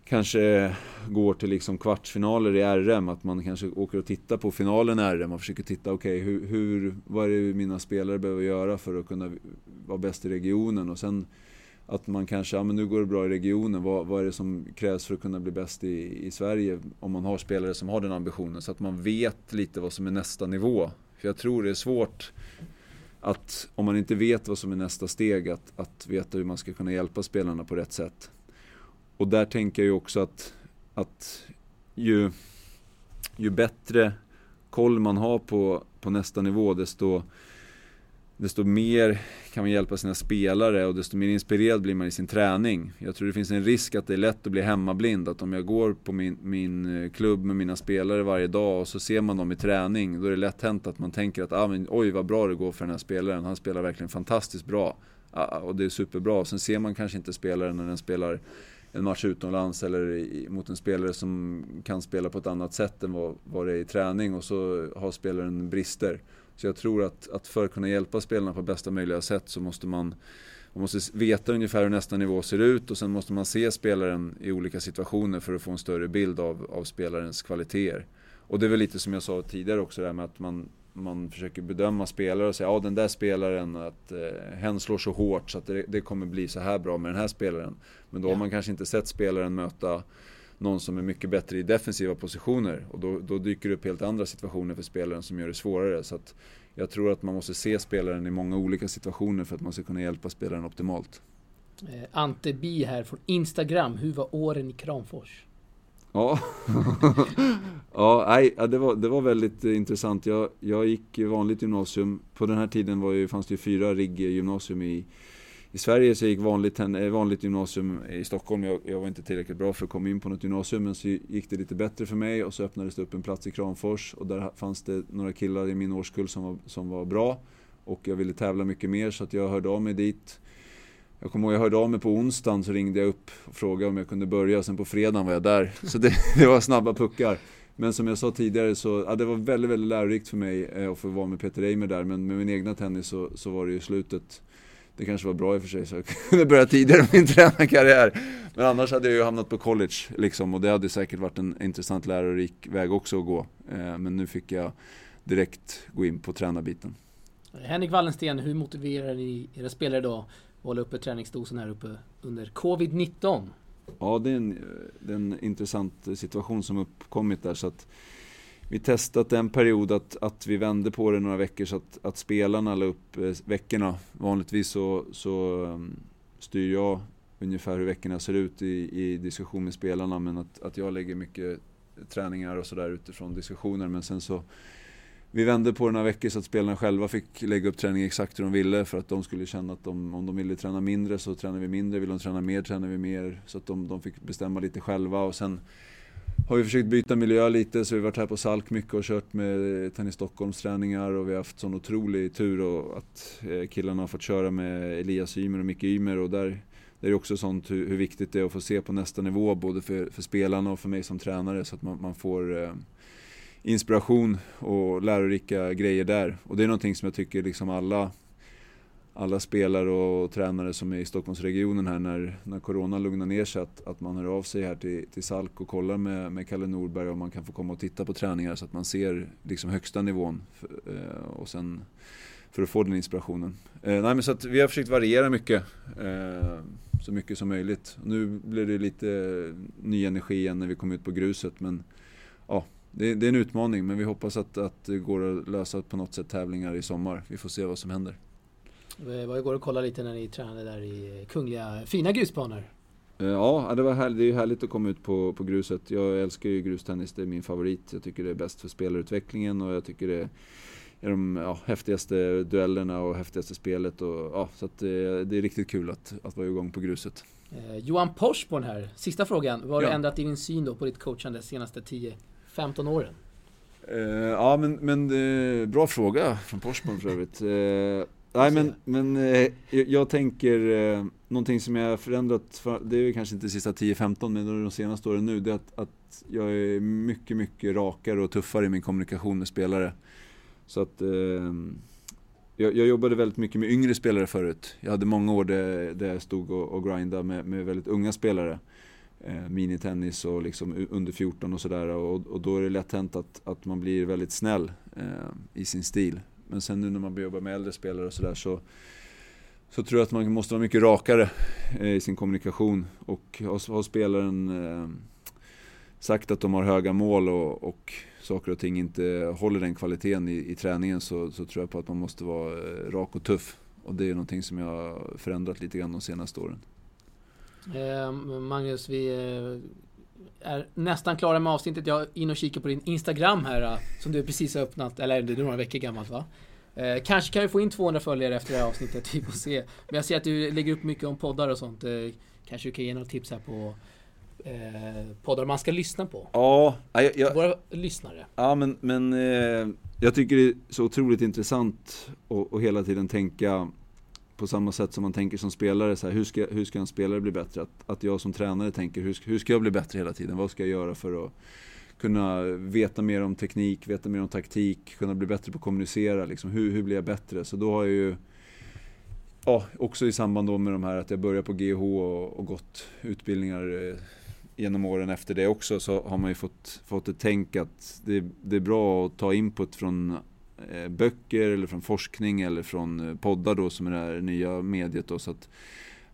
kanske går till liksom kvartsfinaler i RM, att man kanske åker och tittar på finalen i RM och försöker titta, okej, hur, hur, vad är det mina spelare behöver göra för att kunna vara bäst i regionen? Och sen att man kanske, ja men nu går det bra i regionen, vad, vad är det som krävs för att kunna bli bäst i, i Sverige? Om man har spelare som har den ambitionen, så att man vet lite vad som är nästa nivå. För jag tror det är svårt att, om man inte vet vad som är nästa steg, att, att veta hur man ska kunna hjälpa spelarna på rätt sätt. Och där tänker jag ju också att, att ju, ju bättre koll man har på, på nästa nivå, desto, desto mer kan man hjälpa sina spelare och desto mer inspirerad blir man i sin träning. Jag tror det finns en risk att det är lätt att bli hemmablind. Att om jag går på min, min eh, klubb med mina spelare varje dag och så ser man dem i träning. Då är det lätt hänt att man tänker att ah, men, oj vad bra det går för den här spelaren. Han spelar verkligen fantastiskt bra. Ah, ah, och det är superbra. Sen ser man kanske inte spelaren när den spelar en match utomlands eller i, mot en spelare som kan spela på ett annat sätt än vad, vad det är i träning och så har spelaren brister. Så jag tror att, att för att kunna hjälpa spelarna på bästa möjliga sätt så måste man, man måste veta ungefär hur nästa nivå ser ut och sen måste man se spelaren i olika situationer för att få en större bild av, av spelarens kvaliteter. Och det är väl lite som jag sa tidigare också det här med att man, man försöker bedöma spelare och säga ja den där spelaren, att eh, hen slår så hårt så att det, det kommer bli så här bra med den här spelaren. Men då Ja. har man kanske inte sett spelaren möta någon som är mycket bättre i defensiva positioner. Och då, då dyker det upp helt andra situationer för spelaren som gör det svårare. Så jag tror att man måste se spelaren i många olika situationer för att man ska kunna hjälpa spelaren optimalt. Eh, Ante Bi här från Instagram. Hur var åren i Kramfors? Ja, ja, nej, det, var, det var väldigt eh, intressant. Jag, jag gick vanligt gymnasium. På den här tiden var ju, fanns det ju fyra RIG gymnasium i, i Sverige så gick vanligt, vanligt gymnasium i Stockholm. Jag, jag, var inte tillräckligt bra för att komma in på något gymnasium men så gick det lite bättre för mig och så öppnades det upp en plats i Kramfors och där fanns det några killar i min årskull som var, som var bra och jag ville tävla mycket mer så att jag hörde av mig dit. Jag kommer ihåg jag hörde av mig på onsdagen så ringde jag upp och frågade om jag kunde börja. Sen på fredagen var jag där. Så det, det var snabba puckar. Men som jag sa tidigare så ja, det var väldigt, väldigt lärorikt för mig eh, att få vara med Peter Eimer där. Men med min egna tennis så, så var det ju slutet. Det kanske var bra i och för sig så jag kunde börja tidigare min tränarkarriär. Men annars hade jag ju hamnat på college liksom och det hade säkert varit en intressant lärorik väg också att gå. Eh, men nu fick jag direkt gå in på tränarbiten. Henrik Wallensten, hur motiverar ni era spelare då att hålla uppe träningsdosen här uppe under Covid-19? Ja, det är, en, det är en intressant situation som uppkommit där. Så att vi testat en period att, att vi vände på det några veckor så att, att spelarna la upp eh, veckorna. Vanligtvis så, så mm, styr jag ungefär hur veckorna ser ut i, i diskussion med spelarna men att, att jag lägger mycket träningar och sådär utifrån diskussioner. Men sen så vi vände på det några veckor så att spelarna själva fick lägga upp träning exakt hur de ville för att de skulle känna att de, om de ville träna mindre så tränar vi mindre, vill de träna mer tränar vi mer. Så att de, de fick bestämma lite själva och sen har vi försökt byta miljö lite så vi har varit här på Salk mycket och kört med eh, Tennis Stockholms träningar och vi har haft sån otrolig tur och att eh, killarna har fått köra med Elias Ymer och Micke Ymer och där, det är också sånt hur, hur, viktigt det är att få se på nästa nivå både för, för spelarna och för mig som tränare så att man, man får eh, inspiration och lärorika grejer där. Och det är någonting som jag tycker liksom alla, alla spelare och tränare som är i Stockholmsregionen här när, när Corona lugnar ner sig att, att man hör av sig här till, till Salk och kollar med, med Kalle Norberg om man kan få komma och titta på träningar så att man ser liksom högsta nivån för, eh, och sen för att få den inspirationen. Eh, nej, men så att vi har försökt variera mycket, eh, så mycket som möjligt. Nu blir det lite ny energi igen när vi kommer ut på gruset men ja, det, det, är en utmaning men vi hoppas att, att det går att lösa på något sätt tävlingar i sommar. Vi får se vad som händer. Det var igår och kollade lite när ni tränade där i kungliga fina grusbanor. Eh, ja, det, var härligt, det är härligt att komma ut på, på gruset. Jag älskar ju grustennis, det är min favorit. Jag tycker det är bäst för spelarutvecklingen och jag tycker det är de ja, häftigaste duellerna och häftigaste spelet. Och, ja, så det, eh, det, är riktigt kul att, att vara igång på gruset. Eh, Johan Porsborn här, sista frågan. Vad har ja. du ändrat i din syn då på ditt coachande de senaste 10 15 åren? Uh, ja, men, men uh, bra fråga från Porsborn för övrigt. Nej, men, men jag, jag, tänker någonting som jag har förändrat, för, det är kanske inte de sista 10-15 men de senaste åren nu, det är att, att jag är mycket, mycket rakare och tuffare i min kommunikation med spelare. Så att jag, jag, jobbade väldigt mycket med yngre spelare förut. Jag hade många år där, där jag stod och, och grindade med, med väldigt unga spelare eh, minitennis och liksom under 14 och sådär. Och, och, då är det lätt hänt att, att man blir väldigt snäll eh, i sin stil. Men sen nu när man jobbar med äldre spelare och sådär så, så tror jag att man måste vara mycket rakare eh, i sin kommunikation. Och har, har spelaren eh, sagt att de har höga mål och, och saker och ting inte håller den kvaliteten i, i träningen så, så tror jag på att man måste vara eh, rak och tuff. Och det är någonting som jag har förändrat lite grann de senaste åren. Eh, Magnus, vi eh, är nästan klara med avsnittet. Jag är inne och kikar på din Instagram här eh, som du precis har öppnat, eller det är några veckor gammalt va? Eh, kanske kan vi få in 200 följare efter det här avsnittet, vi får se. Men jag ser att du lägger upp mycket om poddar och sånt. Eh, kanske du kan ge några tips här på eh, poddar man ska lyssna på? Ja, jag, jag, Våra lyssnare. Ja, men, men eh, jag tycker det är så otroligt intressant att hela tiden tänka på samma sätt som man tänker som spelare, så här, hur, ska, hur ska en spelare bli bättre? Att, att jag som tränare tänker, hur, hur ska jag bli bättre hela tiden? Vad ska jag göra för att kunna veta mer om teknik, veta mer om taktik, kunna bli bättre på att kommunicera. Liksom. Hur, hur blir jag bättre? Så då har jag ju, ja, också i samband då med de här att jag börjar på GH och, och gått utbildningar eh, genom åren efter det också, så har man ju fått, fått ett tänk att det, det är bra att ta input från Eh, böcker eller från forskning eller från eh, poddar då som är det här nya mediet då. Så att,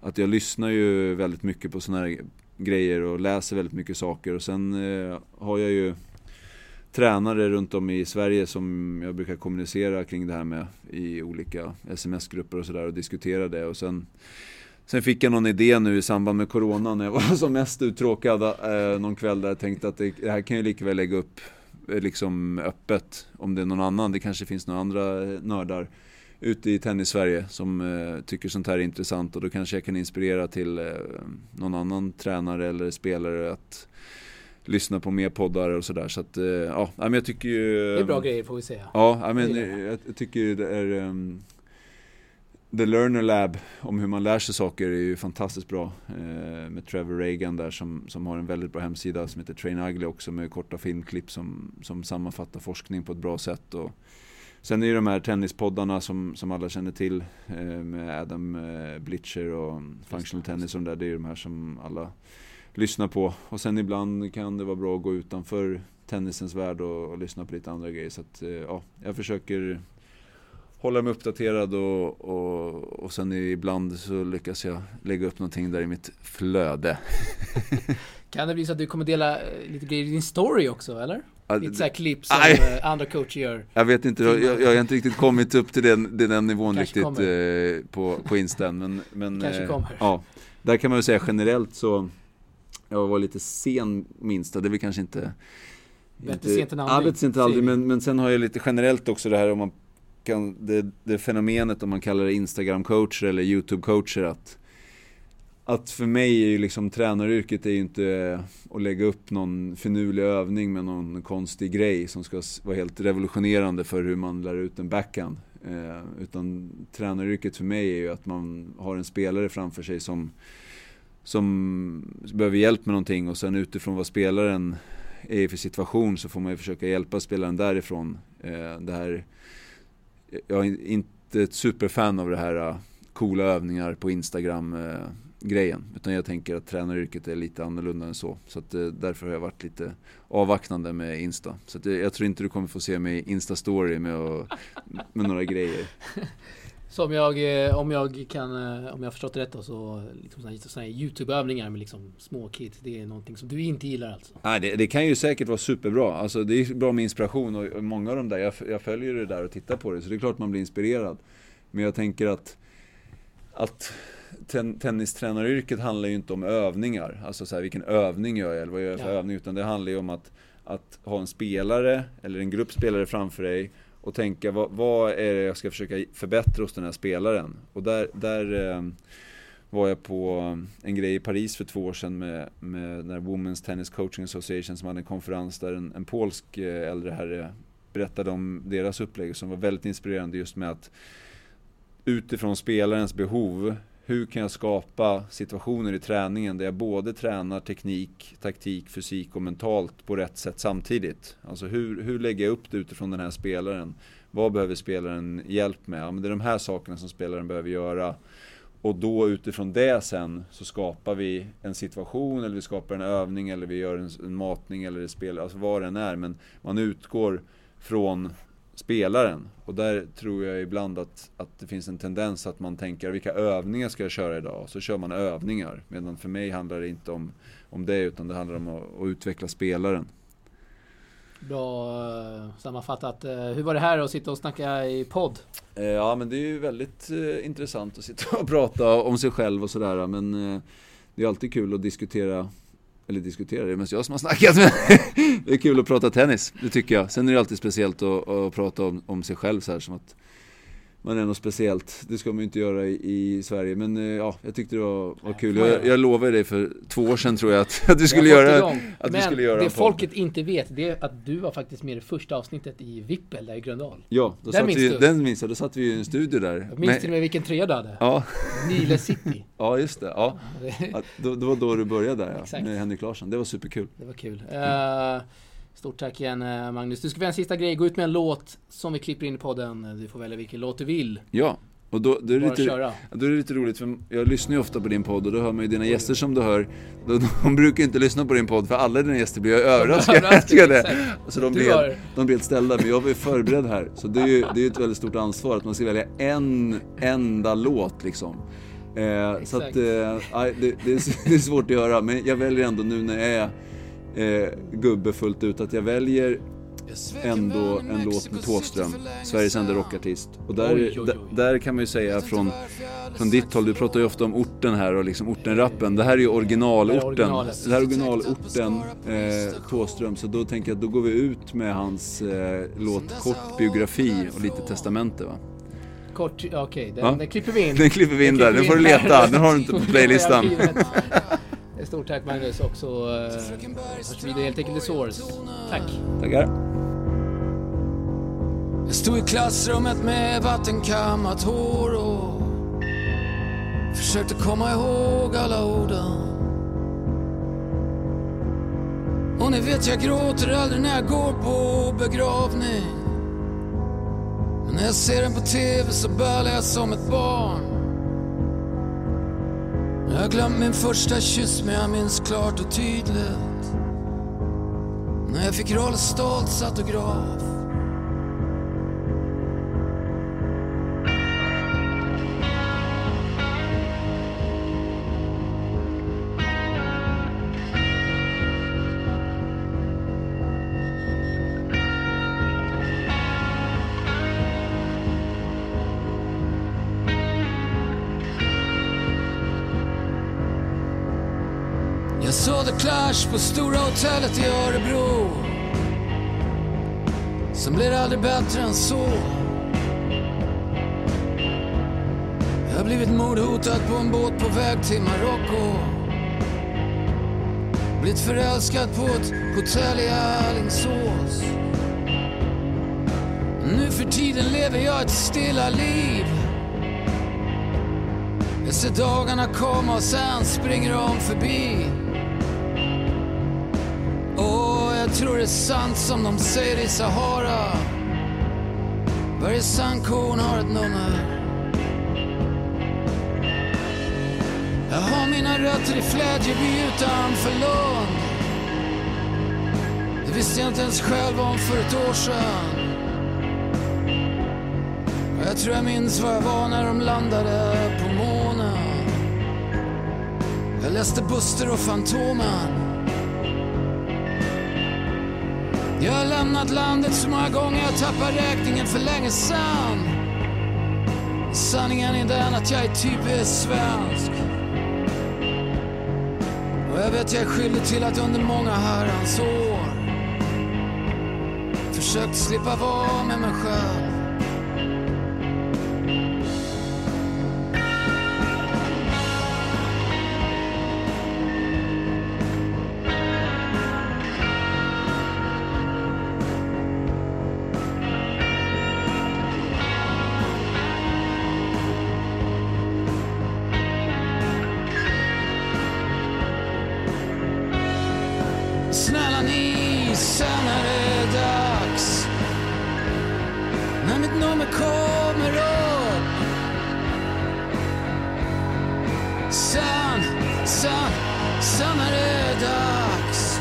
att jag lyssnar ju väldigt mycket på sådana här grejer och läser väldigt mycket saker och sen eh, har jag ju tränare runt om i Sverige som jag brukar kommunicera kring det här med i olika sms-grupper och sådär och diskutera det och sen Sen fick jag någon idé nu i samband med Corona när jag var som mest uttråkad eh, någon kväll där jag tänkte att det, det här kan jag lika väl lägga upp liksom öppet om det är någon annan. Det kanske finns några andra nördar ute i tennis-Sverige som eh, tycker sånt här är intressant och då kanske jag kan inspirera till eh, någon annan tränare eller spelare att lyssna på mer poddar och sådär. Så att, eh, ja, men jag tycker ju... Det är bra grejer får vi säga. Ja, men jag, jag tycker det är um, The Learner Lab om hur man lär sig saker är ju fantastiskt bra. Eh, med Trevor Reagan där som, som har en väldigt bra hemsida som heter Train Ugly också med korta filmklipp som, som sammanfattar forskning på ett bra sätt. Och sen är det de här tennispoddarna som, som alla känner till eh, med Adam eh, Blitcher och Functional Tennis och de där. Det är de här som alla lyssnar på. Och sen ibland kan det vara bra att gå utanför tennisens värld och, och lyssna på lite andra grejer. Så att, eh, ja, jag försöker hålla mig uppdaterad och, och, och sen ibland så lyckas jag lägga upp någonting där i mitt flöde. kan det bli så att du kommer dela eh, lite grejer i din story också eller? Lite såhär klipp som aj. Eh, andra coacher gör. Jag vet inte, jag, jag, har inte riktigt kommit upp till den, den nivån Kanske riktigt eh, på, på Insten. Men, men, Kanske eh, kommer. Ja, där kan man väl säga generellt så jag var lite sen minst, det är väl kanske inte Bättre sent än aldrig. Ja, sent än aldrig. Men, men sen har jag lite generellt också det här om man kan, det, det fenomenet om man kallar det Instagram-coacher eller YouTube-coacher att att för mig är ju liksom tränaryrket är ju inte att lägga upp någon finurlig övning med någon konstig grej som ska vara helt revolutionerande för hur man lär ut en backhand. Eh, utan tränaryrket för mig är ju att man har en spelare framför sig som, som behöver hjälp med någonting och sen utifrån vad spelaren är i för situation så får man ju försöka hjälpa spelaren därifrån. Eh, det här jag är inte ett superfan av det här äh, coola övningar på Instagram-grejen. Äh, Utan jag tänker att tränaryrket är lite annorlunda än så. Så att, äh, därför har jag varit lite avvaktande med Insta. Så att, jag tror inte du kommer få se mig Insta-story med, med några grejer. Så om jag, eh, om jag kan, eh, om jag förstått det rätt då, så liksom sådana, sådana YouTube-övningar med liksom små kids, det är någonting som du inte gillar alltså? Nej, det, det, kan ju säkert vara superbra. Alltså det är bra med inspiration och många av de där, jag, jag följer det där och tittar på det, så det är klart man blir inspirerad. Men jag tänker att, att ten, tennistränaryrket handlar ju inte om övningar. Alltså så här, vilken övning gör jag eller vad gör jag för ja. övning? Utan det handlar ju om att, att ha en spelare eller en grupp spelare framför dig och tänka vad, vad, är det jag ska försöka förbättra hos den här spelaren. Och där, där eh, var jag på eh, en grej i Paris för två år sedan med, med den här Women's Tennis Coaching Association som hade en konferens där en, en polsk eh, äldre herre berättade om deras upplägg som var väldigt inspirerande just med att utifrån spelarens behov hur kan jag skapa situationer i träningen där jag både tränar teknik, taktik, fysik och mentalt på rätt sätt samtidigt? Alltså hur, hur lägger jag upp det utifrån den här spelaren? Vad behöver spelaren hjälp med? Ja, men det är de här sakerna som spelaren behöver göra. Och då utifrån det sen så skapar vi en situation eller vi skapar en övning eller vi gör en, en matning eller ett spel, alltså vad det än är. Men man utgår från spelaren. Och där tror jag ibland att, att det finns en tendens att man tänker vilka övningar ska jag köra idag? Så kör man övningar. Medan för mig handlar det inte om, om det utan det handlar om att, att utveckla spelaren. Bra eh, sammanfattat. Eh, hur var det här att sitta och snacka i podd? Eh, ja men det är ju väldigt intressant att sitta och prata om sig själv och sådär. Men det är alltid kul att diskutera eller diskutera, det är mest jag som har snackat men det är kul att prata tennis, det tycker jag. Sen är det alltid speciellt att, att prata om, om sig själv så här som att man är något speciellt. Det ska man ju inte göra i, i Sverige. Men eh, ja, jag tyckte det var, var kul. Jag, jag lovade dig för två år sedan tror jag att, att vi skulle göra, att men skulle göra det folket inte vet, det är att du var faktiskt med i det första avsnittet i Vippel där i Gröndal. Ja, då den minns vi, du? Den minns jag. Då satt vi i en studio där. Jag minns till och med vilken tröja du hade. Ja. Nile City. ja, just det. Ja. då, det var då du började där ja, med Henrik Larsson. Det var superkul. Det var kul. Uh, Stort tack igen eh, Magnus. Du ska få en sista grej. Gå ut med en låt som vi klipper in i podden. Du får välja vilken låt du vill. Ja, och då, då, är det lite, då är det lite roligt för jag lyssnar ju ofta på din podd och då hör man ju dina gäster som du hör. De, de brukar inte lyssna på din podd för alla dina gäster blir överraskade. Så de blir, de blir helt ställda. Men jag var ju förberedd här. Så det är ju det är ett väldigt stort ansvar att man ska välja en enda låt liksom. Eh, så att, eh, det, det, är, det är svårt att göra men jag väljer ändå nu när jag är eh, gubbe fullt ut att jag väljer ändå en låt med Tåström, Sveriges enda rockartist. Och där, oj, oj, oj. där kan man ju säga från, från ditt håll, du pratar ju ofta om orten här och liksom ortenrappen. Det här är ju originalorten. Det här är originalorten, eh, Tåström. Så då tänker jag att då går vi ut med hans eh, låt Kort biografi och lite testamente va. kort, okej, okay, den, Ja. den klipper vi in. Den klipper vi in Den där, den får du vi in leta, den har du inte på playlistan. Stort tack Magnus också. Uh, hörs vidare helt enkelt i Source. Tack. Tackar. Jag stod i klassrummet med vattenkammat hår och försökte komma ihåg alla orden. Och ni vet, jag gråter aldrig när jag går på begravning. Men när jag ser den på TV så bölar jag som ett barn. Jag har glömt min första kyss men jag minns klart och tydligt. När jag fick Rolf på Stora Hotellet i Örebro. Sen blev det aldrig bättre än så. Jag har blivit mordhotad på en båt på väg till Marocko. Blivit förälskad på ett hotell i Alingsås. Nu för tiden lever jag ett stilla liv. Jag ser dagarna komma och sen springer de förbi. Jag tror det är sant som de säger i Sahara. Varje sandkorn har ett nummer. Jag har mina rötter i Flädjeby utanför Lund. Det visste jag inte ens själv om för ett år sedan. Och jag tror jag minns var jag var när de landade på månen. Jag läste Buster och Fantomen. Jag har lämnat landet så många gånger jag tappar räkningen för länge sen. Sanningen är den att jag är typiskt svensk. Och jag vet jag är skyldig till att under många herrans år försökt slippa vara med mig själv. Sen är det dags. När mitt nummer kommer upp. Sen, sen, sen är det dags.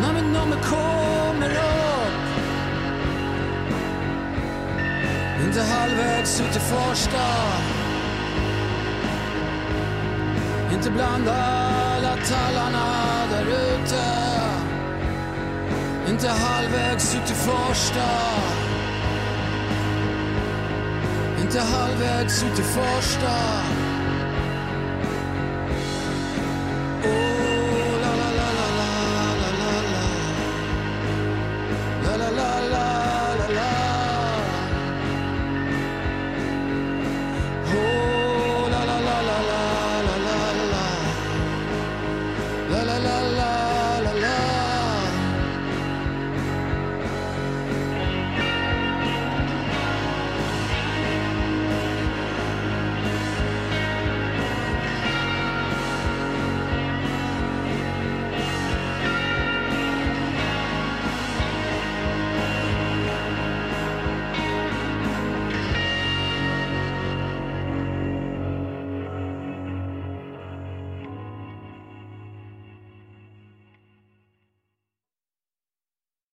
När mitt nummer kommer upp. Inte halvvägs ut i Farsta. Inte bland alla tallarna där ute inte halvvägs ut i Farsta Inte halvvägs ut i Farsta Åh